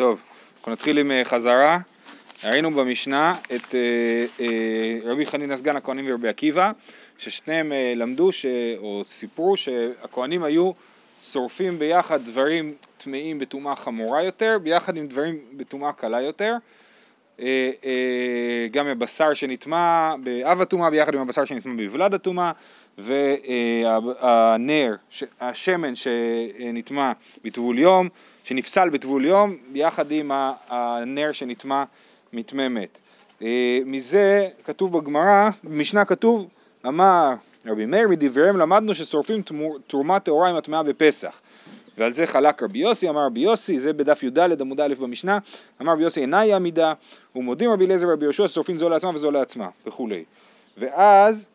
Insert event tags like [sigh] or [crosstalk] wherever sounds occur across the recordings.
טוב, אנחנו נתחיל עם אה, חזרה. ראינו במשנה את אה, אה, רבי חנינא סגן הכהנים ורבי עקיבא, ששניהם למדו ש... או סיפרו שהכהנים היו שורפים ביחד דברים טמאים בטומאה חמורה יותר, ביחד עם דברים בטומאה קלה יותר. גם הבשר שנטמע באב הטומאה ביחד עם הבשר שנטמע בבלד הטומאה והנר, השמן שנטמע בטבול יום שנפסל בטבול יום ביחד עם הנר שנטמע מטמא מת. אה, מזה כתוב בגמרא, במשנה כתוב, אמר רבי מאיר מדבריהם למדנו ששורפים תרומה טהורה עם הטמעה בפסח. ועל זה חלק רבי יוסי, אמר רבי יוסי, זה בדף י"ד עמוד א' במשנה, אמר רבי יוסי אינה היא עמידה, ומודים רבי אליעזר ורבי יהושע ששורפים זו לעצמה וזו לעצמה, וכולי. ואז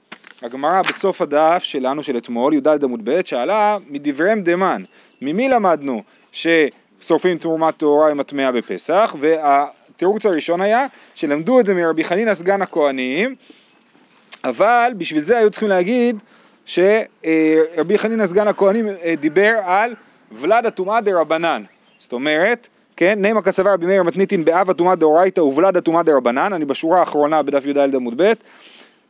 הגמרא בסוף הדף שלנו של אתמול, י"ד עמוד ב', שאלה מדבריהם דמן, ממי למדנו ששורפים תרומת טהורה עם הטמאה בפסח, והתירוץ הראשון היה שלמדו את זה מרבי חנינא סגן הכהנים, אבל בשביל זה היו צריכים להגיד שרבי חנינא סגן הכהנים אה, דיבר על ולד הטומאה דה רבנן, זאת אומרת, כן, נעמא כסבר רבי מאיר מתניתין באב הטומאה דאורייתא וולד הטומאה דה רבנן, אני בשורה האחרונה בדף י"ד עמוד ב',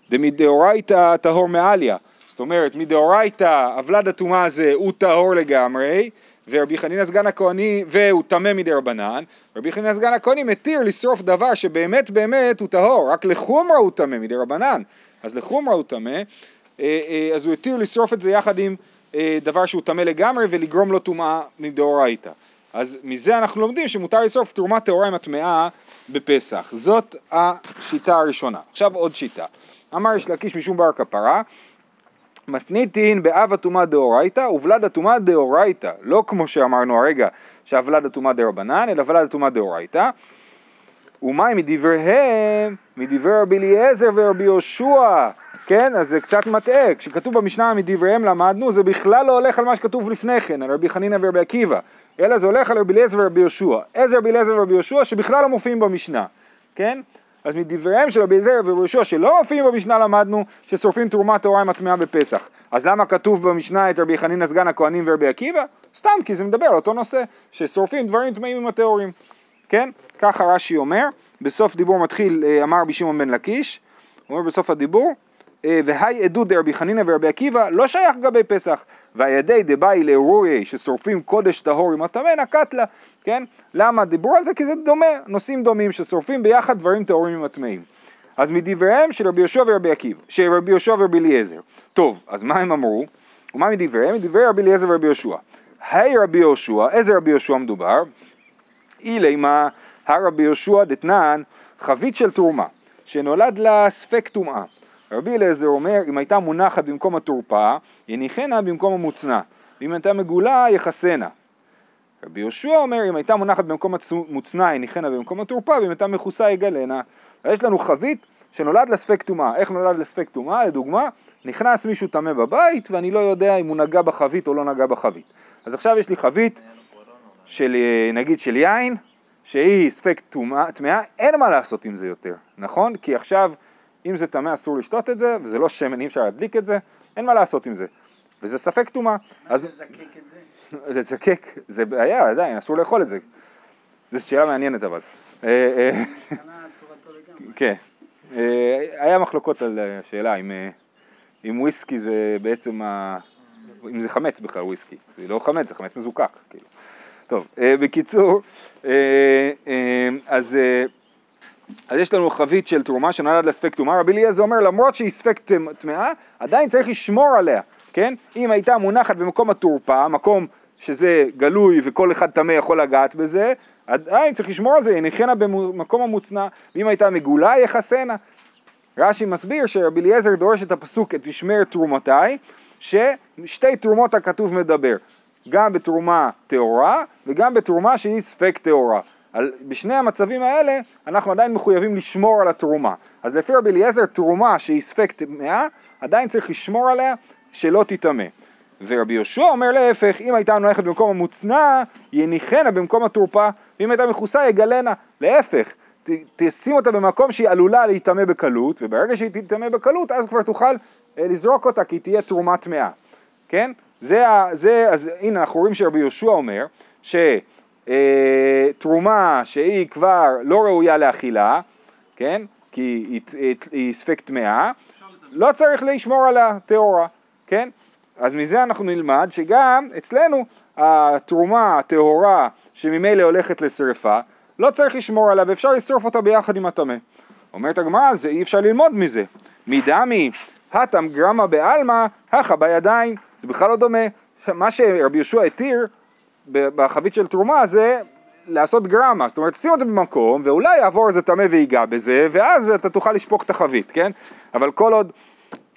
דמדאורייתא טהור מעליא, זאת אומרת מדאורייתא הוולד הטומאה הזה הוא טהור לגמרי, ורבי חנינא סגן הכהני, והוא טמא מדי רבנן, רבי חנינא סגן הכהני מתיר לשרוף דבר שבאמת באמת הוא טהור, רק לחומרה הוא טמא מדי רבנן, אז לחומרה הוא טמא, אה, אה, אז הוא התיר לשרוף את זה יחד עם אה, דבר שהוא טמא לגמרי ולגרום לו טומאה מדאורייתא. אז מזה אנחנו לומדים שמותר לשרוף תרומה טהורה עם הטמאה בפסח. זאת השיטה הראשונה. עכשיו עוד שיטה. אמר יש לקיש משום בר כפרה, מתניתין באב הטומאה דאורייתא ובלד הטומאה דאורייתא, לא כמו שאמרנו הרגע שהוולד הטומאה דרבנן, אלא ולד הטומאה דאורייתא. ומה מדבריהם, מדברי רבי אליעזר ורבי יהושע, כן, אז זה קצת מטעה, כשכתוב במשנה מדבריהם למדנו, זה בכלל לא הולך על מה שכתוב לפני כן, על רבי חנינא ורבי עקיבא, אלא זה הולך על רבי אליעזר ורבי יהושע. איזה רבי אליעזר ורבי יהושע שבכלל לא מופיעים במשנה, כן? אז מדבריהם של רבי זר יהושע שלא מופיעים במשנה למדנו ששורפים תרומת טהורה עם הטמעה בפסח. אז למה כתוב במשנה את רבי חנינא סגן הכהנים ורבי עקיבא? סתם כי זה מדבר על אותו נושא, ששורפים דברים טמאים עם הטהורים. כן? ככה רש"י אומר, בסוף דיבור מתחיל, אה, אמר רבי שמעון בן לקיש, הוא אומר בסוף הדיבור, אה, והי עדות דרבי חנינא ורבי עקיבא לא שייך לגבי פסח, והידי דבאי לאורוריה ששורפים קודש טהור עם הטמא נקט לה, כן? למה דיברו על זה? כי זה דומה, נושאים דומים ששורפים ביחד דברים טהורים עם הטמאים. אז מדבריהם של רבי יהושע ורבי עקיבא, של רבי יהושע ורבי אליעזר. טוב, אז מה הם אמרו? ומה מדבריהם? מדברי רבי אליעזר ורבי יהושע. היי רבי יהושע, איזה רבי יהושע מדובר? אילי מה הרבי יהושע דתנן חבית של תרומה, שנולד לה ספק טומאה. רבי אליעזר אומר, אם הייתה מונחת במקום התורפה, יניחנה במקום המוצנע, ואם הייתה מגולה, יחסנה. רבי יהושע אומר, אם הייתה מונחת במקום המוצנע, יניחנה במקום התורפה, ואם הייתה מכוסה, יגלנה. יש לנו חבית שנולד לספק טומאה. איך נולד לספק טומאה? לדוגמה, נכנס מישהו טמא בבית, ואני לא יודע אם הוא נגע בחבית או לא נגע בחבית. אז עכשיו יש לי חבית של, נגיד, של יין, שהיא ספק טמאה, אין מה לעשות עם זה יותר, נכון? כי עכשיו אם זה טמא אסור לשתות את זה, וזה לא שמן, אי אפשר להדליק את זה, אין מה לעשות עם זה. וזה ספק טומאה. מה זה לזקק את זה? לזקק, זה בעיה, עדיין, אסור לאכול את זה. זו שאלה מעניינת אבל. אה, אה, כן. אה, היה מחלוקות על השאלה אם וויסקי זה בעצם, אם זה חמץ בכלל וויסקי. זה לא חמץ, זה חמץ מזוקק. כאילו. טוב, בקיצור, אז אז יש לנו חבית של תרומה שנולד לספק טומאה, רבי אליעזר אומר למרות שהיא ספק טמאה, עדיין צריך לשמור עליה, כן? אם הייתה מונחת במקום התורפה, מקום שזה גלוי וכל אחד טמא יכול לגעת בזה, עדיין צריך לשמור על זה, יניחנה במקום המוצנע, ואם הייתה מגולה יחסנה. רש"י מסביר שרבי אליעזר דורש את הפסוק את משמר תרומותיי, ששתי תרומות הכתוב מדבר, גם בתרומה טהורה וגם בתרומה שהיא ספק טהורה. על, בשני המצבים האלה אנחנו עדיין מחויבים לשמור על התרומה. אז לפי רבי אליעזר תרומה שהיא ספק טמאה, עדיין צריך לשמור עליה שלא תטמא. ורבי יהושע אומר להפך, אם הייתה נויכת במקום המוצנע, יניחנה במקום התורפה, ואם הייתה מכוסה, יגלנה. להפך, ת, תשים אותה במקום שהיא עלולה להיטמא בקלות, וברגע שהיא תטמא בקלות, אז כבר תוכל אה, לזרוק אותה, כי תהיה תרומה טמאה. כן? זה, זה, אז הנה אנחנו רואים שרבי יהושע אומר, ש... אה, שהיא כבר לא ראויה לאכילה, כן? כי היא, היא, היא ספק טמאה, לא צריך לשמור עליה טהורה, כן? אז מזה אנחנו נלמד שגם אצלנו התרומה הטהורה שממילא הולכת לשרפה, לא צריך לשמור עליה ואפשר לשרוף אותה ביחד עם הטמא. אומרת הגמרא, זה אי אפשר ללמוד מזה. מדמי, הטם גרמה בעלמא, הכה בידיים, זה בכלל לא דומה. מה שרבי יהושע התיר בחבית של תרומה זה לעשות גרמה, זאת אומרת שים אותו במקום ואולי יעבור איזה טמא ויגע בזה ואז אתה תוכל לשפוך את החבית, כן? אבל כל עוד,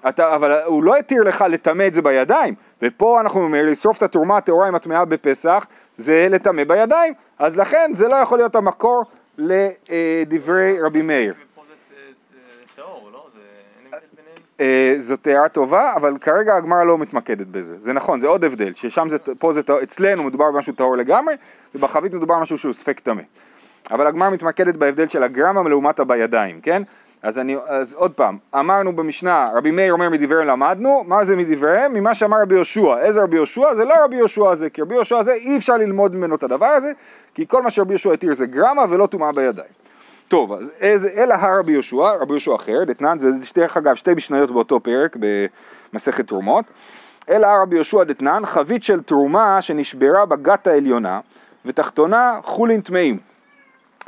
אתה, אבל הוא לא התיר לך לטמא את זה בידיים ופה אנחנו אומרים לשרוף את התרומה הטהורה עם הטמאה בפסח זה לטמא בידיים אז לכן זה לא יכול להיות המקור לדברי רבי מאיר. אה, זאת הערה טובה, אבל כרגע הגמרא לא מתמקדת בזה. זה נכון, זה עוד הבדל, ששם זה, פה זה, אצלנו מדובר במשהו טהור לגמרי, ובחבית מדובר במשהו שהוא ספק טמא. אבל הגמרא מתמקדת בהבדל של הגרמה לעומת הבידיים, כן? אז, אני, אז עוד פעם, אמרנו במשנה, רבי מאיר אומר מדבריהם למדנו, מה זה מדבריהם? ממה שאמר רבי יהושע. איזה רבי יהושע? זה לא רבי יהושע הזה, כי רבי יהושע הזה אי אפשר ללמוד ממנו את הדבר הזה, כי כל מה שרבי יהושע התיר זה גרמה ולא טומאה בידיים. טוב, אז איזה, אלא הרבי יהושע, רבי יהושע אחר, דתנן, זה דרך אגב שתי משניות באותו פרק במסכת תרומות, אלא הרבי יהושע דתנן, חבית של תרומה שנשברה בגת העליונה ותחתונה חולין טמאים.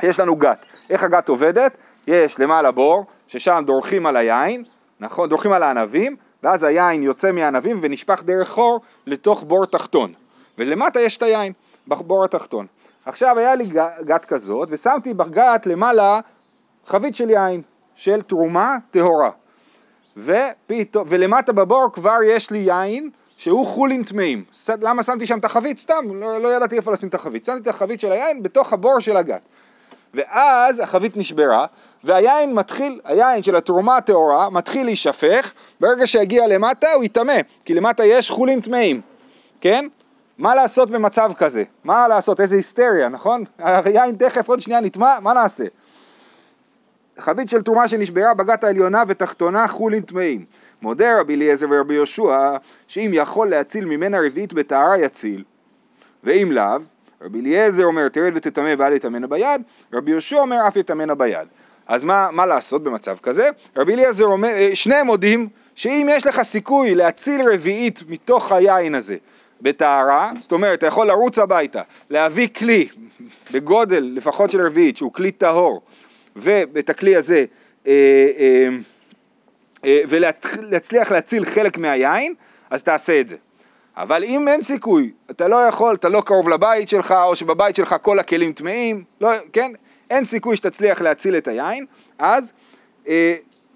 יש לנו גת. איך הגת עובדת? יש למעלה בור, ששם דורכים על היין, נכון? דורכים על הענבים, ואז היין יוצא מהענבים ונשפך דרך חור לתוך בור תחתון. ולמטה יש את היין, בבור התחתון. עכשיו היה לי גת כזאת, ושמתי בגת למעלה חבית של יין, של תרומה טהורה. ופתאום, ולמטה בבור כבר יש לי יין שהוא חולין טמאים. למה שמתי שם את החבית? סתם, לא, לא ידעתי איפה לשים את החבית. שמתי את החבית של היין בתוך הבור של הגת. ואז החבית נשברה, והיין מתחיל, היין של התרומה הטהורה מתחיל להישפך, ברגע שיגיע למטה הוא יטמא, כי למטה יש חולין טמאים, כן? מה לעשות במצב כזה? מה לעשות? איזה היסטריה, נכון? היין תכף עוד שנייה נטמע, מה נעשה? חבית של תרומה שנשברה בגת העליונה ותחתונה חולין טמאים. מודה רבי אליעזר ורבי יהושע שאם יכול להציל ממנה רביעית בטהרה יציל, ואם לאו, רבי אליעזר אומר תרד ותטמא ואל יטמנה ביד, רבי יהושע אומר אף יטמנה ביד. אז מה, מה לעשות במצב כזה? רבי אליעזר אומר, אה, שניהם מודים שאם יש לך סיכוי להציל רביעית מתוך היין הזה בטהרה, זאת אומרת, אתה יכול לרוץ הביתה, להביא כלי בגודל לפחות של רביעית, שהוא כלי טהור, ואת הכלי הזה, אה, אה, ולהצליח להציל חלק מהיין, אז תעשה את זה. אבל אם אין סיכוי, אתה לא יכול, אתה לא קרוב לבית שלך, או שבבית שלך כל הכלים טמאים, לא, כן, אין סיכוי שתצליח להציל את היין, אז אה,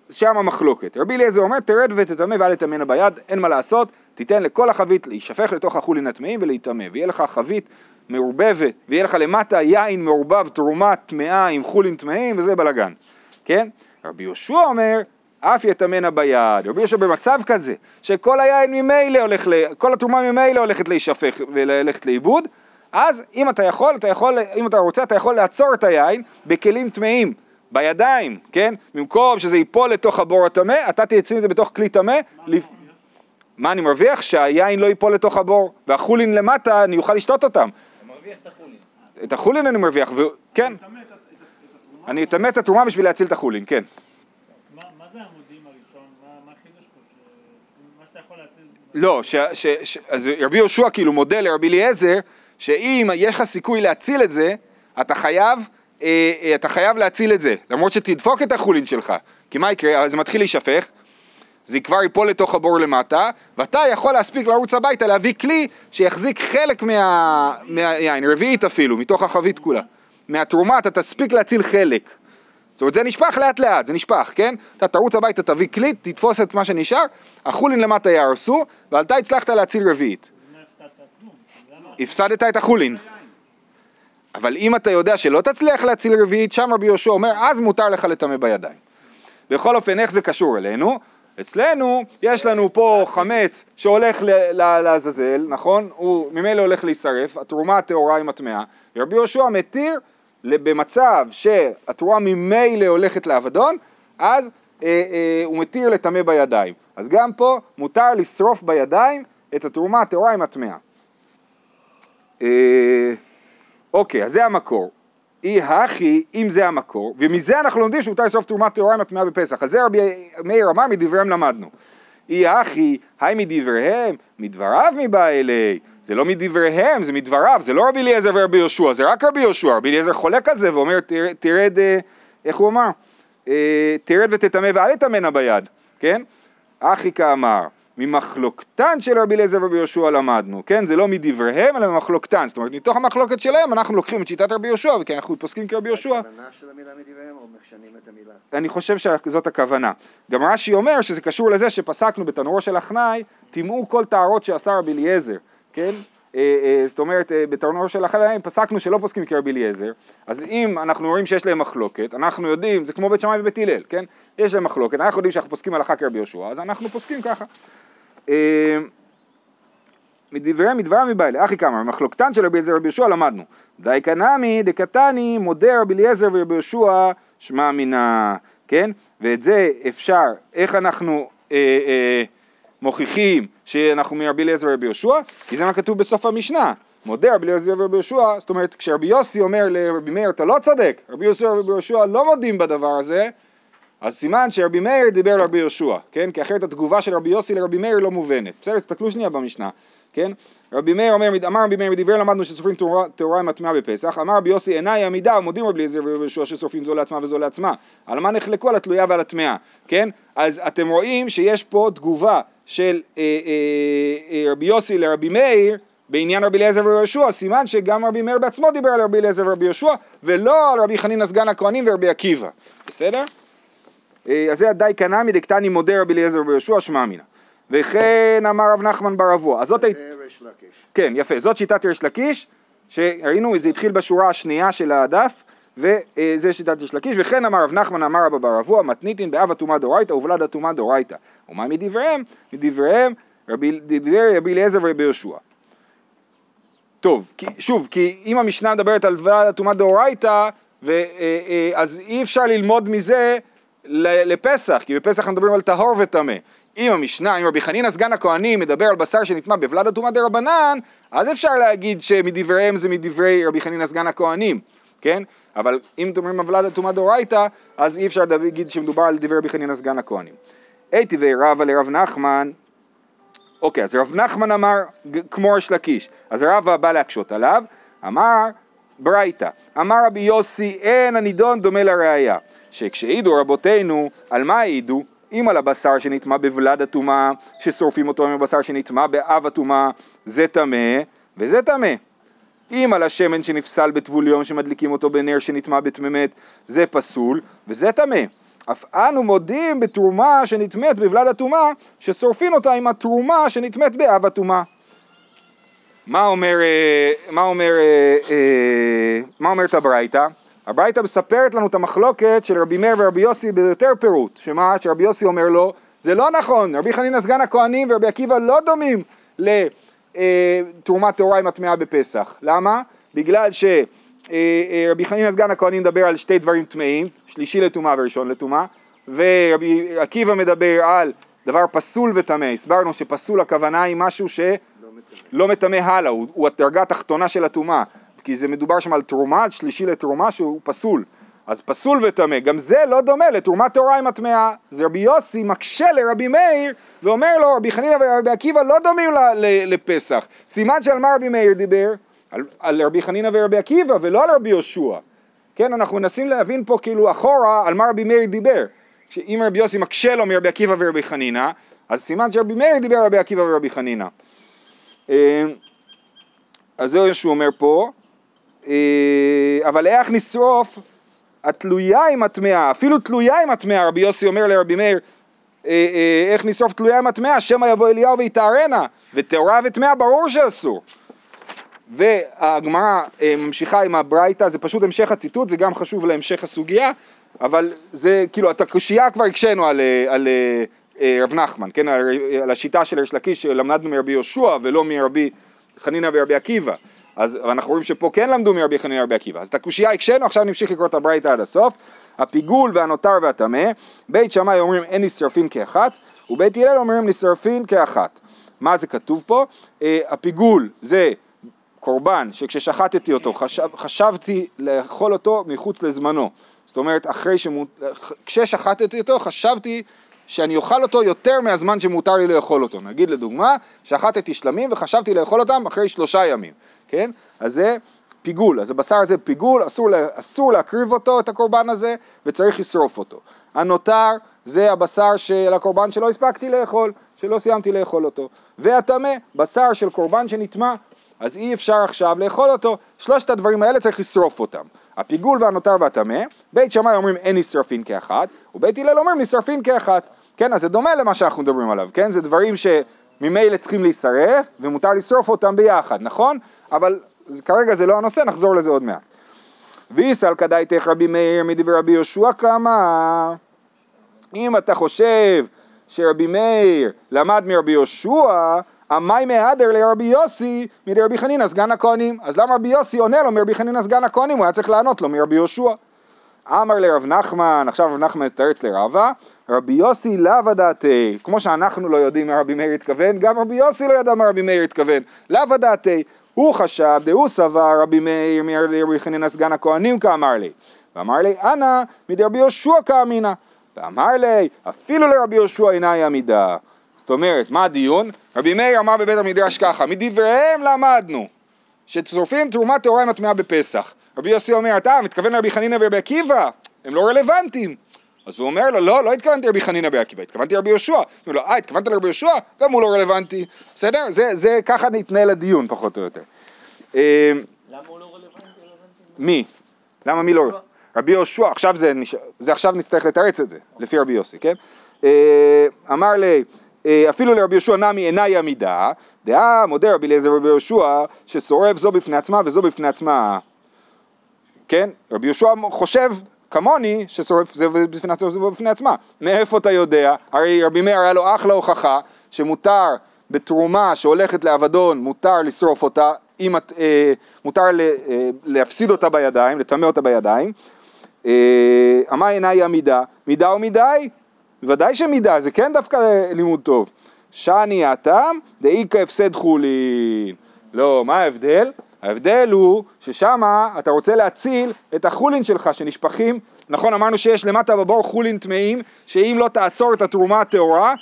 שם המחלוקת. רבי אליעזר אומר, תרד ותטמא ואל תטמאנה ביד, אין מה לעשות, תיתן לכל החבית להישפך לתוך החולין הטמאים ולהיטמא, ויהיה לך חבית מעורבבת, ויהיה לך למטה יין מעורבב תרומה טמאה עם חולין טמאים, וזה בלאגן, כן? רבי יהושע אומר, אף יטמנה ביד. רבי יהושע במצב כזה, שכל היין ממילא הולך, כל התרומה ממילא הולכת להישפך וללכת לאיבוד, אז אם אתה יכול, אתה יכול, אם אתה רוצה, אתה יכול לעצור את היין בכלים טמאים, בידיים, כן? במקום שזה ייפול לתוך הבור הטמא, אתה תייצר את זה בתוך כלי טמא. מה אני מרוויח? שהיין לא ייפול לתוך הבור, והחולין למטה, אני אוכל לשתות אותם. אתה מרוויח את החולין. את החולין אני מרוויח, כן. אני אטמא את התרומה בשביל להציל את החולין, כן. מה זה העמודים הראשון? מה החידוש פה? מה שאתה יכול להציל... לא, אז רבי יהושע כאילו מודה לרבי אליעזר, שאם יש לך סיכוי להציל את זה, אתה חייב, אה, אה, אתה חייב להציל את זה, למרות שתדפוק את החולין שלך. כי מה יקרה? זה מתחיל להישפך, זה כבר ייפול לתוך הבור למטה, ואתה יכול להספיק לרוץ הביתה להביא כלי שיחזיק חלק מה... מהיין, רביעית אפילו, מתוך החבית כולה. מהתרומה אתה תספיק להציל חלק. זאת אומרת זה נשפך לאט לאט, זה נשפך, כן? אתה תרוץ הביתה, תביא כלי, תתפוס את מה שנשאר, החולין למטה יהרסו, ואתה הצלחת להציל רביעית. הפסדת את החולין. אבל אם אתה יודע שלא תצליח להציל רביעית, שם רבי יהושע אומר, אז מותר לך לטמא בידיים. בכל אופן, איך זה קשור אלינו? אצלנו יש לנו פה חמץ שהולך לעזאזל, נכון? הוא ממילא הולך להישרף, התרומה הטהורה עם הטמאה, ורבי יהושע מתיר במצב שהתרומה ממילא הולכת לאבדון, אז אה, אה, הוא מתיר לטמא בידיים. אז גם פה מותר לשרוף בידיים את התרומה הטהורה עם הטמאה. אה, אוקיי, אז זה המקור. אי הכי, אם זה המקור, ומזה אנחנו לומדים שמותר לשרוף תרומת טהורה עם הטמאה בפסח. על זה רבי מאיר אמר, מדבריהם למדנו. אי הכי, היי מדבריהם, מדבריו מבא אלי. זה לא מדבריהם, זה מדבריו, זה לא רבי אליעזר ורבי יהושע, זה רק רבי יהושע. רבי אליעזר חולק על זה ואומר, "תר- תרד, אה, איך הוא אמר? אה, תרד ותטמא ואל תטמנה ביד, כן? אחי כאמר, ממחלוקתן של רבי אליעזר ורבי יהושע למדנו, כן? זה לא מדבריהם אלא ממחלוקתן, זאת אומרת מתוך המחלוקת שלהם אנחנו לוקחים את שיטת רבי יהושע, וכי אנחנו פוסקים כרבי יהושע, הכוונה של המילה מדבריהם או משנים את המילה? אני חושב שזאת הכוונה. גם רש"י אומר שזה קשור לזה שפסקנו בתנורו של החנאי, טימאו כל טהרות שעשה רבי אליעזר, כן? אה, אה, זאת אומרת, אה, בתנורו של החנאי פסקנו שלא פוסקים כרבי אליעזר, אז אם אנחנו רואים שיש להם מחלוקת, אנחנו יודעים, זה כמו בית שמאי ובית הלל, כן? יש להם מחלוקת, אנחנו יודעים שאנחנו פוסקים הלכה כרבי יהושע, אז אנחנו פוסקים ככה. מדבריהם מדבריו מבא אלי, אחי כמה, מחלוקתן של רבי אליעזר ורבי יהושע למדנו. די קנמי דקתני מודה רבי אליעזר ורבי יהושע שמע מינה, כן? ואת זה אפשר, איך אנחנו אה, אה, מוכיחים שאנחנו מרבי אליעזר ורבי יהושע? כי זה מה כתוב בסוף המשנה. מודה רבי אליעזר ורבי יהושע, זאת אומרת כשרבי יוסי אומר לרבי מאיר אתה לא צודק, רבי יוסי ורבי יהושע לא מודים בדבר הזה, אז סימן שרבי מאיר דיבר לרבי יהושע, כן? כי אחרת התגובה של רבי יוסי לרבי מאיר לא מובנת. בסדר, תסתכלו שנייה במשנה, כן? רבי מאיר אומר, אמר רבי מאיר מדבר למדנו שסופרים תורה עם הטמאה בפסח, אמר רבי יוסי עיניי עמידה ומודים רבי אליעזר ורבי יהושע ששורפים זו לעצמה וזו לעצמה. על מה נחלקו? על התלויה ועל הטמאה, כן? אז אתם רואים שיש פה תגובה של אה, אה, אה, רבי יוסי לרבי מאיר בעניין רבי אליעזר ורבי יהושע, סימן שגם רבי מאיר בעצמו דיבר על רבי אליעזר ורבי יהושע, ולא על רבי חנינא סגן הכהנים ורבי עקיבא, בסדר? אה, אז זה די קנמי דקתני מודה רבי אליעזר ורבי יהושע שמע אמינא. וכן אמר רב נחמן בר אבוה. אז זאת היית... זה ריש לקיש. כן, יפה. זאת שיטת ריש לקיש, שראינו, זה התחיל בשורה השנייה של הדף, וזה שיטת ריש לקיש, וכן אמר רב נחמן אמר רבא בר אבוה, מתניתין באב הטומאה דאורייתא ובלד הטומאה דאורייתא. ומה מדבריהם? מדבריהם רבי, דברי רבי אליעזר ורבי יהושע. טוב, כי, שוב, כי אם המשנה מדברת על ולד הטומאה דאורייתא, אה, אה, אז אי אפשר ללמוד מזה לפסח, כי בפסח אנחנו מדברים על טהור וטמא. אם המשנה, אם רבי חנינא סגן הכהנים מדבר על בשר שנטמע בוולד הטומאה דרבנן, אז אפשר להגיד שמדבריהם זה מדברי רבי חנינא סגן הכהנים, כן? אבל אם מדברים על ולד הטומאה דאורייתא, אז אי אפשר להגיד שמדובר על דברי רבי חנינא סגן הכהנים. הייתי ורבא לרב נחמן, אוקיי, אז רב נחמן אמר כמו ריש לקיש, אז רבא בא להקשות עליו, אמר ברייתא, אמר רבי יוסי אין הנידון דומה לראייה, שכשהעידו רבותינו, על מה העידו? אם על הבשר שנטמע בוולד הטומאה, ששורפים אותו עם הבשר שנטמע באב הטומאה, זה טמא וזה טמא. אם על השמן שנפסל בטבול יום שמדליקים אותו בנר שנטמע בתממת, זה פסול וזה טמא. אף אנו מודים בתרומה שנטמאת בוולד הטומאה, ששורפין אותה עם התרומה שנטמאת באב הטומאה. מה אומר, אה, מה אומר, אה, אה, מה אומרת הברייתא? הברייתא מספרת לנו את המחלוקת של רבי מאיר ורבי יוסי ביותר פירוט, שמה? שרבי יוסי אומר לו, זה לא נכון, רבי חנינא סגן הכהנים ורבי עקיבא לא דומים לתרומת טהורה עם הטמאה בפסח. למה? בגלל שרבי חנינא סגן הכהנים מדבר על שתי דברים טמאים, שלישי לטומאה וראשון לטומאה, ורבי עקיבא מדבר על דבר פסול וטמא. הסברנו שפסול הכוונה היא משהו ש... לא. לא מטמא הלאה, הוא, הוא הדרגה התחתונה של הטומאה, כי זה מדובר שם על תרומה, שלישי לתרומה שהוא פסול. אז פסול וטמא, גם זה לא דומה לתרומת טהורה עם הטמאה. זה רבי יוסי מקשה לרבי מאיר ואומר לו, רבי חנינא ורבי עקיבא לא דומים ל, ל, לפסח. סימן שעל מה רבי מאיר דיבר? על, על רבי חנינא ורבי עקיבא ולא על רבי יהושע. כן, אנחנו מנסים להבין פה כאילו אחורה על מה רבי מאיר דיבר. שאם רבי יוסי מקשה לו מרבי עקיבא ורבי חנינא, אז סימן שרבי מאיר דיבר על רבי עקיבא ורבי חנינא. אה, אז זה מה שהוא אומר פה, אה, אבל איך נשרוף התלויה עם הטמאה, אפילו תלויה עם הטמאה, רבי יוסי אומר לרבי מאיר, אה, איך נשרוף תלויה עם הטמאה, שמא יבוא אליהו ויטהרנה, וטהורה וטמאה ברור שאסור. והגמרא אה, ממשיכה עם הברייתא, זה פשוט המשך הציטוט, זה גם חשוב להמשך הסוגיה, אבל זה כאילו, את הקושייה כבר הקשינו על, אה, על אה, אה, רב נחמן, כן, על, על השיטה של ריש לקיש שלמדנו מרבי יהושע ולא מרבי חנינא ורבי עקיבא. אז אנחנו רואים שפה כן למדו מרבי חנינא ורבי עקיבא. אז את הקושייה הקשינו, עכשיו נמשיך לקרוא את הברייתא עד הסוף. הפיגול והנותר והטמא, בית שמאי אומרים אין נשרפין כאחת, ובית הלל אומרים נשרפין כאחת. מה זה כתוב פה? אה, הפיגול זה קורבן שכששחטתי אותו חשב, חשבתי לאכול אותו מחוץ לזמנו. זאת אומרת, אחרי שמות... כששחטתי אותו חשבתי שאני אוכל אותו יותר מהזמן שמותר לי לאכול אותו. נגיד לדוגמה, שחטתי שלמים וחשבתי לאכול אותם אחרי שלושה ימים, כן? אז זה פיגול, אז הבשר הזה פיגול, אסור, אסור להקריב אותו, את הקורבן הזה, וצריך לשרוף אותו. הנותר זה הבשר של הקורבן שלא הספקתי לאכול, שלא סיימתי לאכול אותו. והטמא, בשר של קורבן שנטמע, אז אי אפשר עכשיו לאכול אותו. שלושת הדברים האלה צריך לשרוף אותם. הפיגול והנותר והטמא, בית שמאי אומרים אין נשרפין כאחת, ובית הלל אומרים נשרפין כאחת. כן, אז זה דומה למה שאנחנו מדברים עליו, כן? זה דברים שממילא צריכים להישרף, ומותר לשרוף אותם ביחד, נכון? אבל כרגע זה לא הנושא, נחזור לזה עוד מעט. ויסל כדאיתך רבי מאיר מדברי רבי יהושע כמה אם אתה חושב שרבי מאיר למד מרבי יהושע, המאי מהדר לרבי יוסי מרבי חנינא סגן הכהנים. אז למה רבי יוסי עונה לו מרבי חנינא סגן הכהנים? הוא היה צריך לענות לו מרבי יהושע. אמר לרב נחמן, עכשיו רב נחמן מתרץ לרבה, רבי יוסי לאו דעתי, כמו שאנחנו לא יודעים מה רבי מאיר התכוון, גם רבי יוסי לא ידע מה רבי מאיר התכוון, לאו דעתי, הוא חשב, דהוא סבר רבי מאיר מרבי חנינא סגן הכהנים כאמר לי, ואמר לי אנא מדרבי יהושע כאמינא, ואמר לי אפילו לרבי יהושע אינה עמידה. זאת אומרת, מה הדיון? רבי מאיר אמר בבית המדרש ככה, מדבריהם למדנו שצורפים תרומה טהורה עם הטמעה בפסח. רבי יוסי אומר, אתה מתכוון לרבי חנינא ורבי עקיבא? הם לא רלוונטיים. אז הוא אומר לו, לא, לא התכוונתי לרבי חנינא ורבי עקיבא, התכוונתי לרבי יהושע. הוא אומר לו, אה, התכוונת לרבי יהושע? גם הוא לא רלוונטי. בסדר? זה, זה ככה נתנהל הדיון פחות או יותר. אה, למה הוא לא רלוונטי? רלוונטי? מי? למה מי לא? רבי יהושע, עכשיו זה, זה עכשיו נצטרך לתרץ את זה, לפי רבי יוסי, כן? אה, אמר לי, אפילו לרבי יהושע נמי עיני עמידה, דעה מודה רבי אליעזר רבי יהושע ששורף זו בפני עצמה וזו בפני עצמה, כן? רבי יהושע חושב כמוני ששורף זה בפני עצמה וזה בפני עצמה. מאיפה אתה יודע? הרי רבי מאיר היה לו אחלה הוכחה שמותר בתרומה שהולכת לאבדון, מותר לשרוף אותה, אם את, אה, מותר ל, אה, להפסיד אותה בידיים, לטמא אותה בידיים. אה, אמר עיניי עמידה, מידה או מדי? ודאי שמידה, זה כן דווקא לימוד טוב. שאני הטעם דאיכא הפסד חולין. לא, מה ההבדל? ההבדל הוא ששם אתה רוצה להציל את החולין שלך שנשפכים, נכון אמרנו שיש למטה בבור חולין טמאים, שאם לא תעצור את התרומה הטהורה,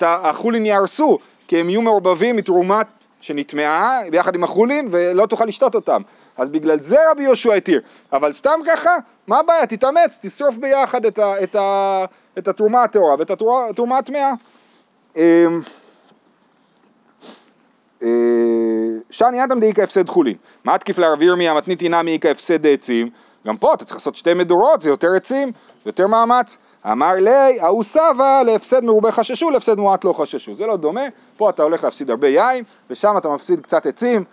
החולין יהרסו, כי הם יהיו מעורבבים מתרומה שנטמעה ביחד עם החולין ולא תוכל לשתות אותם. אז בגלל זה רבי יהושע התיר. אבל סתם ככה, מה הבעיה? תתאמץ, תשרוף ביחד את, ה, את, ה, את התרומה הטהורה ואת התרומה הטמאה. אמ, אה, שאני אדם דאיכא הפסד חולין. מה תקיף לרב ירמיה מתניתי נמי איכא הפסד עצים? גם פה אתה צריך לעשות שתי מדורות, זה יותר עצים, יותר מאמץ. אמר לי, ההוא סבא להפסד מרובה חששו, להפסד מועט לא חששו. זה לא דומה, פה אתה הולך להפסיד הרבה יין, ושם אתה מפסיד קצת עצים,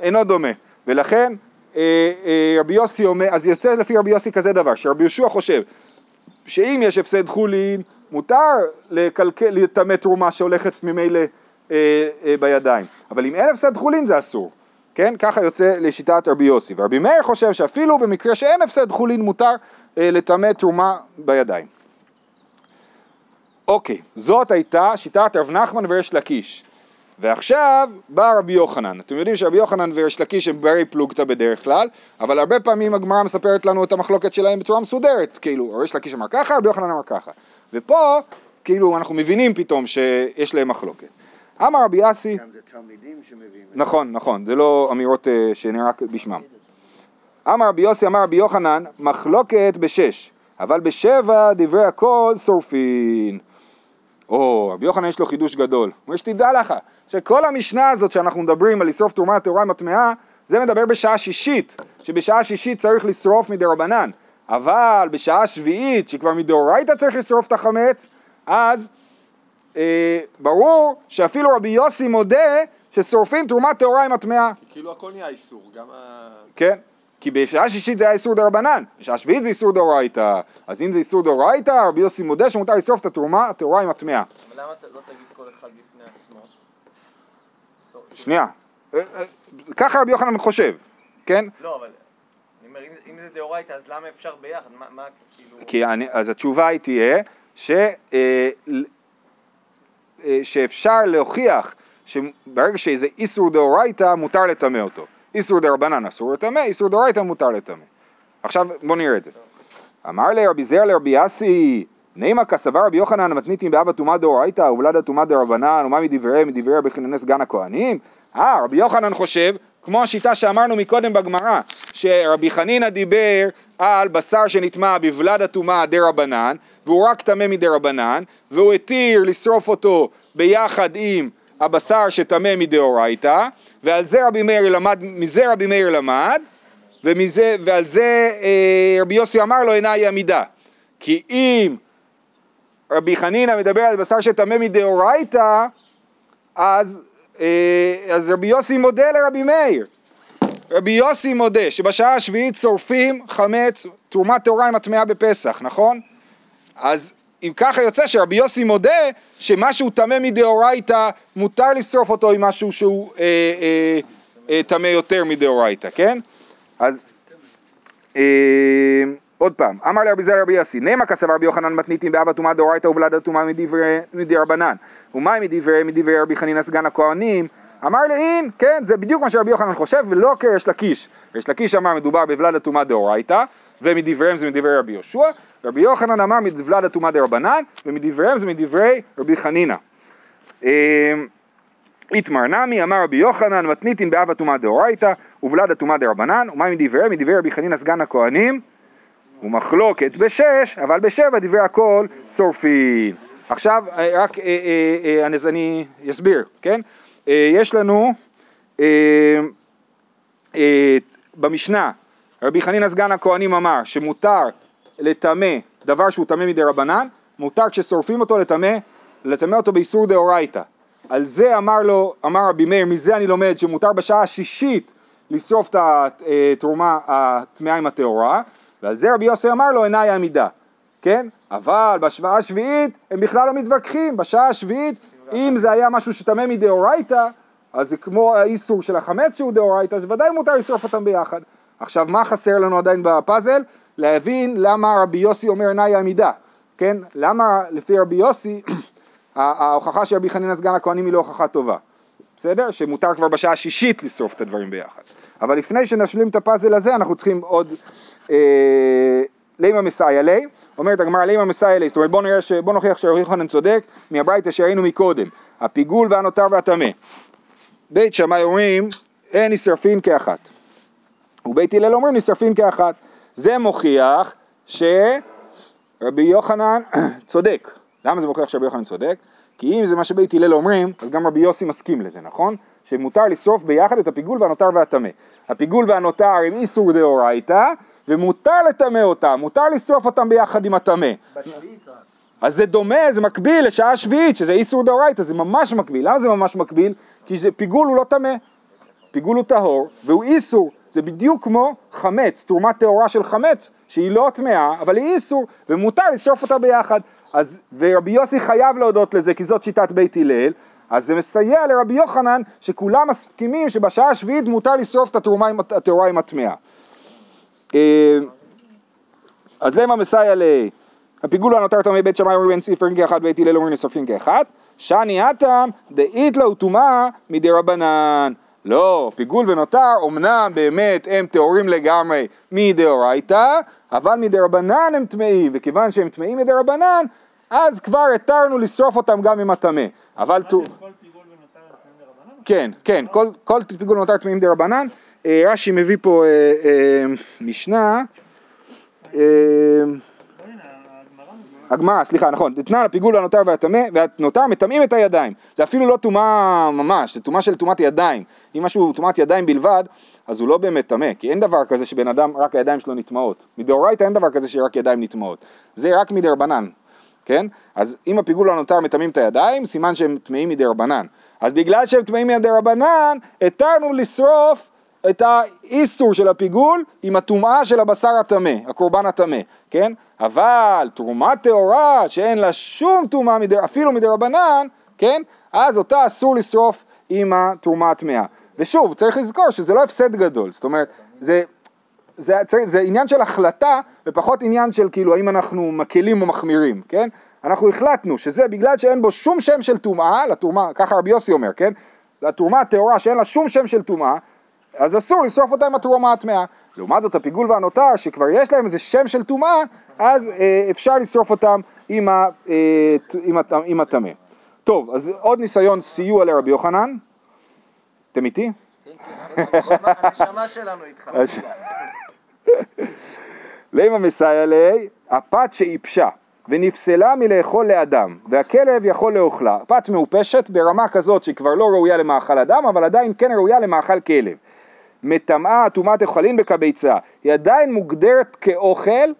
אינו דומה. ולכן אה, אה, רבי יוסי אומר, אז יוצא לפי רבי יוסי כזה דבר, שרבי יהושע חושב שאם יש הפסד חולין, מותר לקלקל, לטמא תרומה שהולכת ממילא אה, אה, בידיים, אבל אם אין הפסד חולין זה אסור, כן? ככה יוצא לשיטת רבי יוסי, ורבי מאיר חושב שאפילו במקרה שאין הפסד חולין מותר אה, לטמא תרומה בידיים. אוקיי, זאת הייתה שיטת רב נחמן וריש לקיש. ועכשיו בא רבי יוחנן. אתם יודעים שרבי יוחנן וריש לקיש הם ברי פלוגתא בדרך כלל, אבל הרבה פעמים הגמרא מספרת לנו את המחלוקת שלהם בצורה מסודרת, כאילו, ריש לקיש אמר ככה, רבי יוחנן אמר ככה. ופה, כאילו, אנחנו מבינים פתאום שיש להם מחלוקת. אמר רבי אסי, גם זה תלמידים שמביאים את זה. נכון, נכון, זה לא אמירות אה, שנרק בשמם. אמר רבי יוסי, אמר רבי יוחנן, מחלוקת בשש, אבל בשבע דברי הכל שורפין. או, רבי יוחנן יש לו חידוש גדול. הוא אומר שתדע לך, שכל המשנה הזאת שאנחנו מדברים על לשרוף תרומה טהורה עם הטמאה, זה מדבר בשעה שישית, שבשעה שישית צריך לשרוף מדרבנן, אבל בשעה שביעית, שכבר מדאורייתא צריך לשרוף את החמץ, אז אה, ברור שאפילו רבי יוסי מודה ששורפים תרומה טהורה עם הטמאה, כאילו הכל נהיה איסור, גם ה... כן? כי בשעה שישית זה היה איסור דרבנן, בשעה שביעית זה איסור דאורייתא, אז אם זה איסור דאורייתא, רבי יוסי מודה שמותר לשרוף את התרומה הטהורה עם הטמאה. אבל למה אתה לא תגיד כל אחד בפני עצמו? שנייה, אה, אה, ככה רבי יוחנן חושב, כן? לא, אבל אם- זה דאורייתא, אז למה אפשר ביחד? מה, מה כאילו... כי אני, אז התשובה היא תהיה ש, אה, אה, שאפשר להוכיח שברגע שזה איסור דאורייתא מותר לטמא אותו. איסור דה רבנן אסור לטמא, איסור דאורייתא מותר לטמא. עכשיו בוא נראה את זה. אמר לי רבי זרע לרבי אסי, נימה כסבר רבי יוחנן מתניתים באבא טומאה דאורייתא ובלדה טומאה דרבנן ומה מדברי מדברי רבי חנניה הכהנים? אה, רבי יוחנן חושב, כמו השיטה שאמרנו מקודם בגמרא, שרבי חנינא דיבר על בשר שנטמע בבלדה טומאה דרבנן והוא רק טמא מדרבנן והוא התיר לשרוף אותו ביחד עם הבשר שטמא מדאורייתא ועל זה רבי מאיר למד, מזה רבי מאיר למד ומזה, ועל זה אה, רבי יוסי אמר לו אינה עמידה כי אם רבי חנינא מדבר על בשר שטמא מדאורייתא אז, אה, אז רבי יוסי מודה לרבי מאיר רבי יוסי מודה שבשעה השביעית שורפים חמץ תרומת טהורה עם הטמאה בפסח, נכון? אז אם ככה יוצא שרבי יוסי מודה שמה שהוא טמא מדאורייתא מותר לשרוף אותו עם משהו שהוא אה, אה, אה, טמא יותר מדאורייתא, כן? אז אה, עוד פעם, אמר לרבי זר רבי יוסי, נעמה כסבר רבי יוחנן מתניתים באבא טומאה דאורייתא ובלדה טומאה מדברי רבנן, ומה מדברי מדברי רבי חנינא סגן הכהנים? אמר לאין, כן, זה בדיוק מה שרבי יוחנן חושב, ולא כריש לקיש. ריש לקיש אמר מדובר בבלדה טומאה דאורייתא, ומדבריהם זה מדברי רבי יהושע, רבי יוחנן אמר מבלדה טומאה דרבנן, ומדבריהם זה מדברי רבי חנינא. אמ, איתמר נמי אמר רבי יוחנן מתניתין באבא טומאה דאורייתא ובלדה טומאה דרבנן ומה מדבריהם? מדברי רבי חנינא סגן הכהנים ומחלוקת בשש אבל בשבע דברי הכל שורפין עכשיו רק אה, אה, אה, אני אסביר כן אה, יש לנו במשנה רבי חנינא סגן הכהנים אמר שמותר לטמא דבר שהוא טמא מדי רבנן מותר כששורפים אותו לטמא לטמא אותו באיסור דאורייתא על זה אמר לו, אמר רבי מאיר, מזה אני לומד שמותר בשעה השישית לשרוף את התרומה הטמאה עם הטהורה, ועל זה רבי יוסי אמר לו עיניי עמידה, כן? אבל בשעה השביעית הם בכלל לא מתווכחים, בשעה השביעית אם זה היה משהו שטמא מדאורייתא, אז זה כמו האיסור של החמץ שהוא דאורייתא, אז ודאי מותר לשרוף אותם ביחד. עכשיו מה חסר לנו עדיין בפאזל? להבין למה רבי יוסי אומר עיניי עמידה, כן? למה לפי רבי יוסי [clears throat] ההוכחה של רבי חנינא סגן הכהנים היא לא הוכחה טובה, בסדר? שמותר כבר בשעה השישית לשרוף את הדברים ביחד. אבל לפני שנשלים את הפאזל הזה אנחנו צריכים עוד אה, לימה מסייע לי, אומרת הגמרא לימה מסייע לי, זאת אומרת בוא, נראה ש... בוא נוכיח שרבי יוחנן צודק מהברייתא שראינו מקודם, הפיגול והנותר והטמא. בית שמאי אומרים אין נשרפין כאחת, ובית הלל אומרים נשרפין כאחת. זה מוכיח שרבי יוחנן [clears throat] צודק. למה זה מוכיח שרבי יוחנן צודק? כי אם זה מה שבית הלל אומרים, אז גם רבי יוסי מסכים לזה, נכון? שמותר לשרוף ביחד את הפיגול והנותר והטמא. הפיגול והנותר הם איסור דאורייתא, ומותר לטמא אותם, מותר לשרוף אותם ביחד עם הטמא. אז זה דומה, זה מקביל לשעה שביעית, שזה איסור דאורייתא, זה ממש מקביל. למה זה ממש מקביל? כי זה, פיגול הוא לא טמא, פיגול הוא טהור, והוא איסור. זה בדיוק כמו חמץ, תרומת טהורה של חמץ, שהיא לא טמאה, אבל היא איסור, ומותר לשרוף אותה ביחד. אז, ורבי יוסי חייב להודות לזה כי זאת שיטת בית הלל, אז זה מסייע לרבי יוחנן שכולם מסכימים שבשעה השביעית מותר לשרוף את התרומה הטהורה עם הטמאה. אה, אז למה מסייע ל... הפיגול הנותר טמא בית שמאי אומרים אין ספרין כאחד בית הלל אומרים נשרפין כאחד שאני אטם דאית לו טומאה מדי רבנן לא, פיגול ונותר אמנם באמת הם טהורים לגמרי מדאורייתא אבל מדרבנן הם טמאים וכיוון שהם טמאים מדרבנן אז כבר התרנו לשרוף אותם גם עם הטמא. אבל... דרבנן? כן, כן, כל, כל פיגול ונותר טמאים דרבנן. אה, רש"י מביא פה אה, אה, משנה. הגמרא, סליחה, נכון, תתנן הפיגול הנותר והנותר מטמאים את הידיים. זה אפילו לא טומאה ממש, זה טומאה של טומאת ידיים. אם משהו טומאת ידיים בלבד, אז הוא לא באמת טמא, כי אין דבר כזה שבן אדם, רק הידיים שלו נטמעות. מדאורייתא אין דבר כזה שרק ידיים נטמעות. זה רק מדרבנן, כן? אז אם הפיגול הנותר מטמאים את הידיים, סימן שהם טמאים מדרבנן. אז בגלל שהם טמאים מדרבנן, התרנו לשרוף את האיסור של הפיגול עם הטומאה של הבשר הטמא, הקורבן הטמא, כן? אבל תרומה טהורה שאין לה שום טומאה אפילו מדרבנן, כן? אז אותה אסור לשרוף עם התרומה הטמאה. ושוב, צריך לזכור שזה לא הפסד גדול, זאת אומרת, זה, זה, זה, זה עניין של החלטה ופחות עניין של כאילו האם אנחנו מקלים או מחמירים, כן? אנחנו החלטנו שזה בגלל שאין בו שום שם של טומאה, לתרומה, ככה רבי יוסי אומר, כן? לתרומה הטהורה שאין לה שום שם של טומאה, אז אסור לשרוף אותה עם התרומה הטמאה. לעומת זאת הפיגול והנותר, שכבר יש להם איזה שם של טומאה, אז אה, אפשר לשרוף אותם עם אה, הטמא. טוב, אז עוד ניסיון סיוע לרבי יוחנן. אתם איתי? הנשמה שלנו איתך. לימה מסייע לי, הפת שאיפשה ונפסלה מלאכול לאדם, והכלב יכול לאוכלה. פת מעופשת ברמה כזאת שהיא כבר לא ראויה למאכל אדם, אבל עדיין כן ראויה למאכל כלב. מטמאה טומאת אוכלים בקביצה, היא עדיין מוגדרת כאוכל,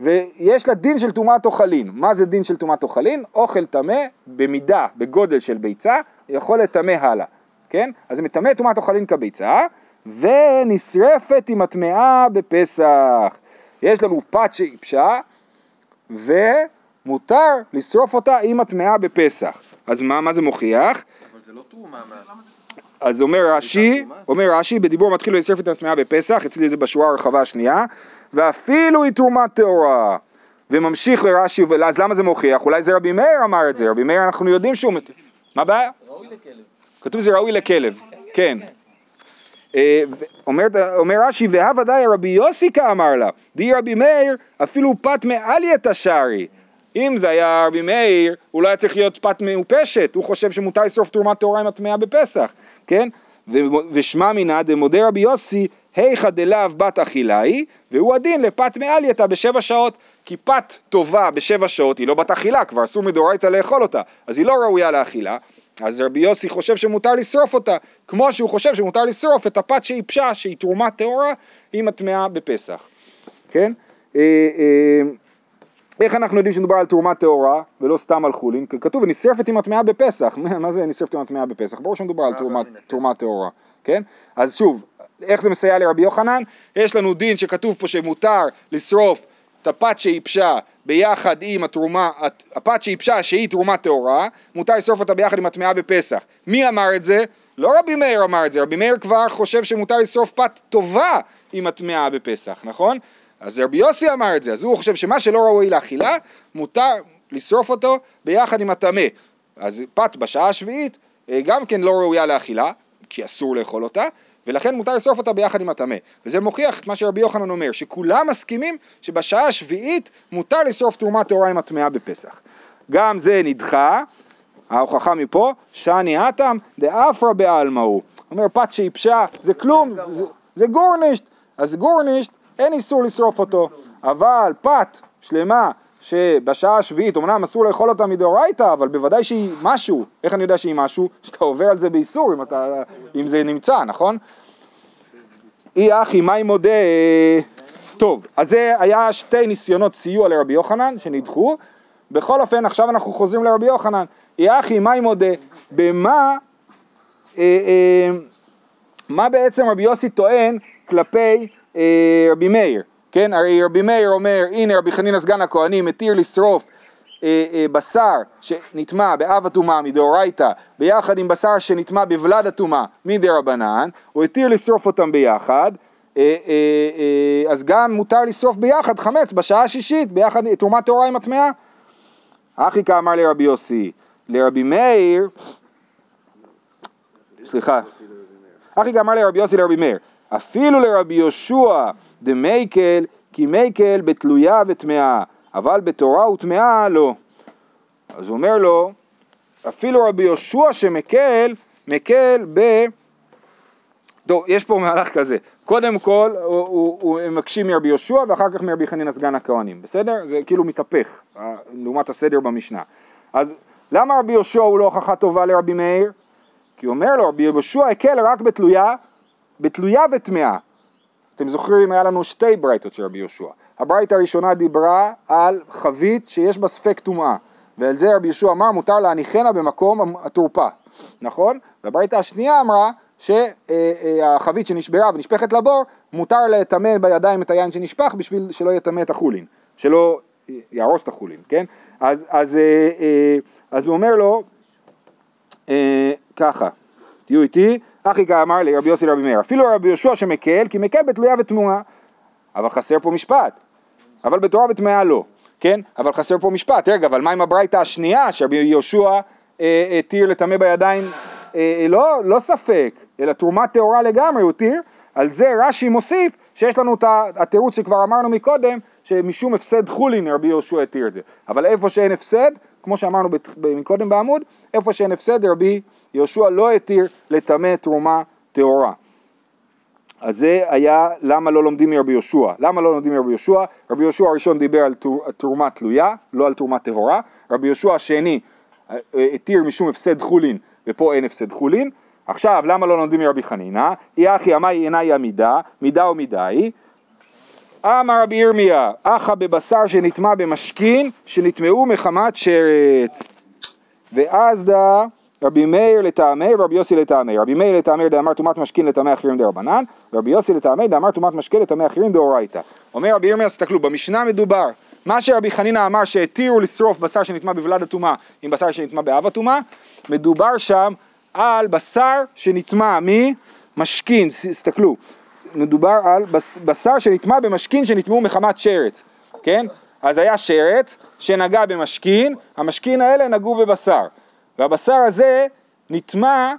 ויש לה דין של טומאת אוכלין. מה זה דין של טומאת אוכלין? אוכל טמא במידה, בגודל של ביצה, יכול לטמא הלאה, כן? אז זה מטמא טומאת אוכלין כביצה, ונשרפת עם הטמאה בפסח. יש לנו פת שאיפשה, ומותר לשרוף אותה עם הטמאה בפסח. אז מה, מה זה מוכיח? אבל זה לא תרומה מה... אז אומר רש"י, תרומה? אומר רש"י, בדיבור מתחיל לשרף את הטמאה בפסח, אצלי זה בשורה הרחבה השנייה, ואפילו היא תרומה טהורה. וממשיך לרש"י, אז למה זה מוכיח? אולי זה רבי מאיר אמר את זה, רבי מאיר אנחנו יודעים שהוא... מת- מה הבעיה? ראוי לכלב. כתוב זה ראוי לכלב, כן. אה, אומר, רש"י, והא ודאי רבי יוסיקה אמר לה, די רבי מאיר, אפילו פת מעלייתא שרי. אם זה היה רבי מאיר, הוא לא היה צריך להיות פת מעופשת, הוא חושב שמותר לשרוף תרומת טהורה עם הטמאה בפסח, כן? ושמע מינא דמודה רבי יוסי, היכא דלאו בת אכילה היא, והוא הדין לפת מעלייתא בשבע שעות, כי פת טובה בשבע שעות היא לא בת אכילה, כבר אסור מדאורייתא לאכול אותה, אז היא לא ראויה לאכילה, אז רבי יוסי חושב שמותר לשרוף אותה, כמו שהוא חושב שמותר לשרוף את הפת שאיפשה, שהיא תרומה טהורה, עם הטמאה בפסח, כן? אה, אה, איך אנחנו יודעים שמדובר על תרומה טהורה ולא סתם על חולין? כתוב ונשרפת עם הטמאה בפסח, מה זה נשרפת עם הטמאה בפסח? ברור שמדובר על אה. תרומה טהורה, כן? אז שוב, איך זה מסייע לרבי יוחנן? יש לנו דין שכתוב פה שמותר לשרוף את הפת שאיפשה ביחד עם התרומה, הפת שאיפשה שהיא תרומה טהורה, מותר לשרוף אותה ביחד עם הטמאה בפסח. מי אמר את זה? לא רבי מאיר אמר את זה, רבי מאיר כבר חושב שמותר לשרוף פת טובה עם הטמאה בפסח, נכון? אז רבי יוסי אמר את זה, אז הוא חושב שמה שלא ראוי לאכילה, מותר לשרוף אותו ביחד עם הטמא. אז פת בשעה השביעית אה, גם כן לא ראויה לאכילה, כי אסור לאכול אותה, ולכן מותר לשרוף אותה ביחד עם הטמא. וזה מוכיח את מה שרבי יוחנן אומר, שכולם מסכימים שבשעה השביעית מותר לשרוף תרומה טהורה עם הטמאה בפסח. גם זה נדחה, ההוכחה מפה, שאני אטם דאפרא בעלמא הוא. אומר פת שאיפשה, זה כלום, זה, זה גורנישט, אז גורנישט אין איסור לשרוף אותו, אבל פת שלמה שבשעה השביעית, אמנם אסור לאכול אותה מדאורייתא, אבל בוודאי שהיא משהו, איך אני יודע שהיא משהו? [laughs] שאתה עובר על זה באיסור אם, אתה, אם זה נמצא, נכון? אי אחי, מה אם מודה? טוב, אז זה היה שתי ניסיונות סיוע לרבי יוחנן שנדחו. בכל אופן, עכשיו אנחנו חוזרים לרבי יוחנן. אי אחי, מה אם מודה? במה, אה, אה, מה בעצם רבי יוסי טוען כלפי אה, רבי מאיר? כן, הרי רבי מאיר אומר, הנה רבי חנינא סגן הכהנים מתיר לשרוף אה, אה, בשר שנטמע באב הטומאה מדאורייתא ביחד עם בשר שנטמע בוולד הטומאה מדרבנן, הוא התיר לשרוף אותם ביחד, אה, אה, אה, אז גם מותר לשרוף ביחד חמץ בשעה השישית, ביחד תרומת טהורה עם הטמאה. אחי כאמר לרבי יוסי, לרבי מאיר, סליחה, אחי כאמר לרבי יוסי לרבי מאיר, אפילו לרבי יהושע דמייקל, כי מייקל בתלויה וטמאה, אבל בתורה וטמאה לא. אז הוא אומר לו, אפילו רבי יהושע שמקל, מקל ב... טוב, יש פה מהלך כזה, קודם כל הוא, הוא, הוא מקשים מרבי יהושע ואחר כך מרבי חנינא סגן הכהנים, בסדר? זה כאילו מתהפך לעומת הסדר במשנה. אז למה רבי יהושע הוא לא הוכחה טובה לרבי מאיר? כי הוא אומר לו, רבי יהושע הקל רק בתלויה, בתלויה וטמאה. אתם זוכרים, היה לנו שתי ברייתות של רבי יהושע. הברייתא הראשונה דיברה על חבית שיש בה ספק טומאה, ועל זה רבי יהושע אמר מותר להניחנה במקום התורפה, נכון? והברייתא השנייה אמרה שהחבית שנשברה ונשפכת לבור, מותר לטמא בידיים את היין שנשפך בשביל שלא יטמא את החולין, שלא יהרוס את החולין, כן? אז, אז, אז הוא אומר לו אה, ככה, תהיו איתי, אחי כאמר לי רבי יוסי לרבי מאיר, אפילו רבי יהושע שמקל, כי מקל בתלויה ותמוהה, אבל חסר פה משפט, אבל בתורה וטמאה לא, כן? אבל חסר פה משפט, רגע, אבל מה עם הברייתא השנייה, שרבי יהושע התיר לטמא בידיים, אה, לא, לא ספק, אלא תרומה טהורה לגמרי הוא התיר, על זה רש"י מוסיף שיש לנו את התירוץ שכבר אמרנו מקודם, שמשום הפסד חולין רבי יהושע התיר את זה. אבל איפה שאין הפסד, כמו שאמרנו מקודם בעמוד, איפה שאין הפסד רבי יהושע לא התיר לטמא תרומה טהורה. אז זה היה למה לא לומדים מרבי יהושע. למה לא לומדים מרבי יהושע? רבי יהושע הראשון דיבר על תרומה תלויה, לא על תרומה טהורה. רבי יהושע השני אה, אה, התיר משום הפסד חולין, ופה אין הפסד חולין. עכשיו, למה לא לומדים מרבי חנינא? אי אחי אמי אינה היא המידה, מידה ומידה היא. אמר רבי ירמיה, אחא בבשר שנטמע במשכין, שנטמעו מחמת שרץ. ואז דא רבי מאיר לטעמי ורבי יוסי לטעמי. רבי מאיר לטעמי דאמר טומאת משכין לטמא אחרים דרבנן, ורבי יוסי לטעמי דאמר טומאת משקה לטמא אחרים דאורייתא. אומר רבי ירמיה, תסתכלו, במשנה מדובר, מה שרבי חנינא אמר שהתירו לשרוף בשר שנטמע בבלד הטומאה עם בשר שנטמע באב הטומאה, מדובר שם על בשר שנטמע ממשכין, תסתכלו, מדובר על בשר שנטמע במשכין שנטמעו מחמת שרץ, כן? אז היה שרץ שנגע במשכין, המשכין האלה נגעו בבשר, והבשר הזה נטמע,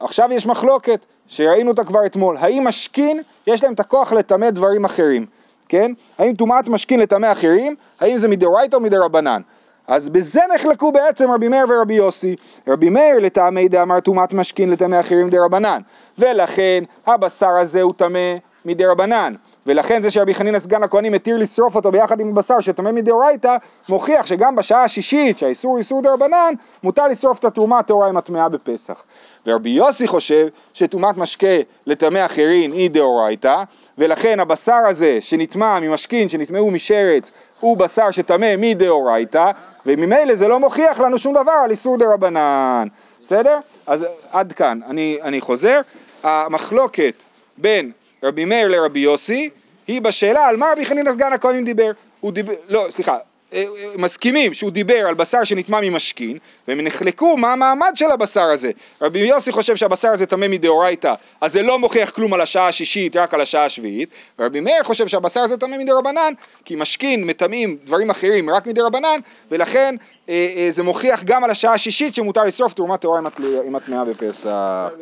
עכשיו יש מחלוקת, שראינו אותה כבר אתמול, האם משכין יש להם את הכוח לטמא דברים אחרים, כן? האם טומאת משכין לטמא אחרים, האם זה מדאורייתא או מדרבנן? אז בזה נחלקו בעצם רבי מאיר ורבי יוסי. רבי מאיר לטעמי דאמר טומאת משכין לטמא אחרים דרבנן, ולכן הבשר הזה הוא טמא מדרבנן. ולכן זה שרבי חנינא סגן הכהנים התיר לשרוף אותו ביחד עם הבשר שטמא מדאורייתא, מוכיח שגם בשעה השישית שהאיסור איסור דרבנן, מותר לשרוף את התרומה הטהורה עם הטמאה בפסח. ורבי יוסי חושב שטומאת משקה לטמא אחרים היא דאורייתא, ולכן הבשר הזה שנטמע ממשכין, שנטמעו משרץ, הוא בשר שטמא מדאורייתא, וממילא זה לא מוכיח לנו שום דבר על איסור דרבנן. בסדר? אז עד כאן. אני, אני חוזר. המחלוקת בין רבי מאיר לרבי יוסי היא בשאלה על מה רבי חנינא סגן הכהנים דיבר. הוא דיבר, לא, סליחה, אה, אה, מסכימים שהוא דיבר על בשר שנטמע ממשכין, והם נחלקו מה המעמד של הבשר הזה. רבי יוסי חושב שהבשר הזה טמא מדאורייתא, אז זה לא מוכיח כלום על השעה השישית, רק על השעה השביעית, ורבי מאיר חושב שהבשר הזה טמא מדרבנן, כי משכין מטמאים דברים אחרים רק מדרבנן, ולכן אה, אה, זה מוכיח גם על השעה השישית שמותר לשרוף תרומת טהורה עם הטמאה בפסח.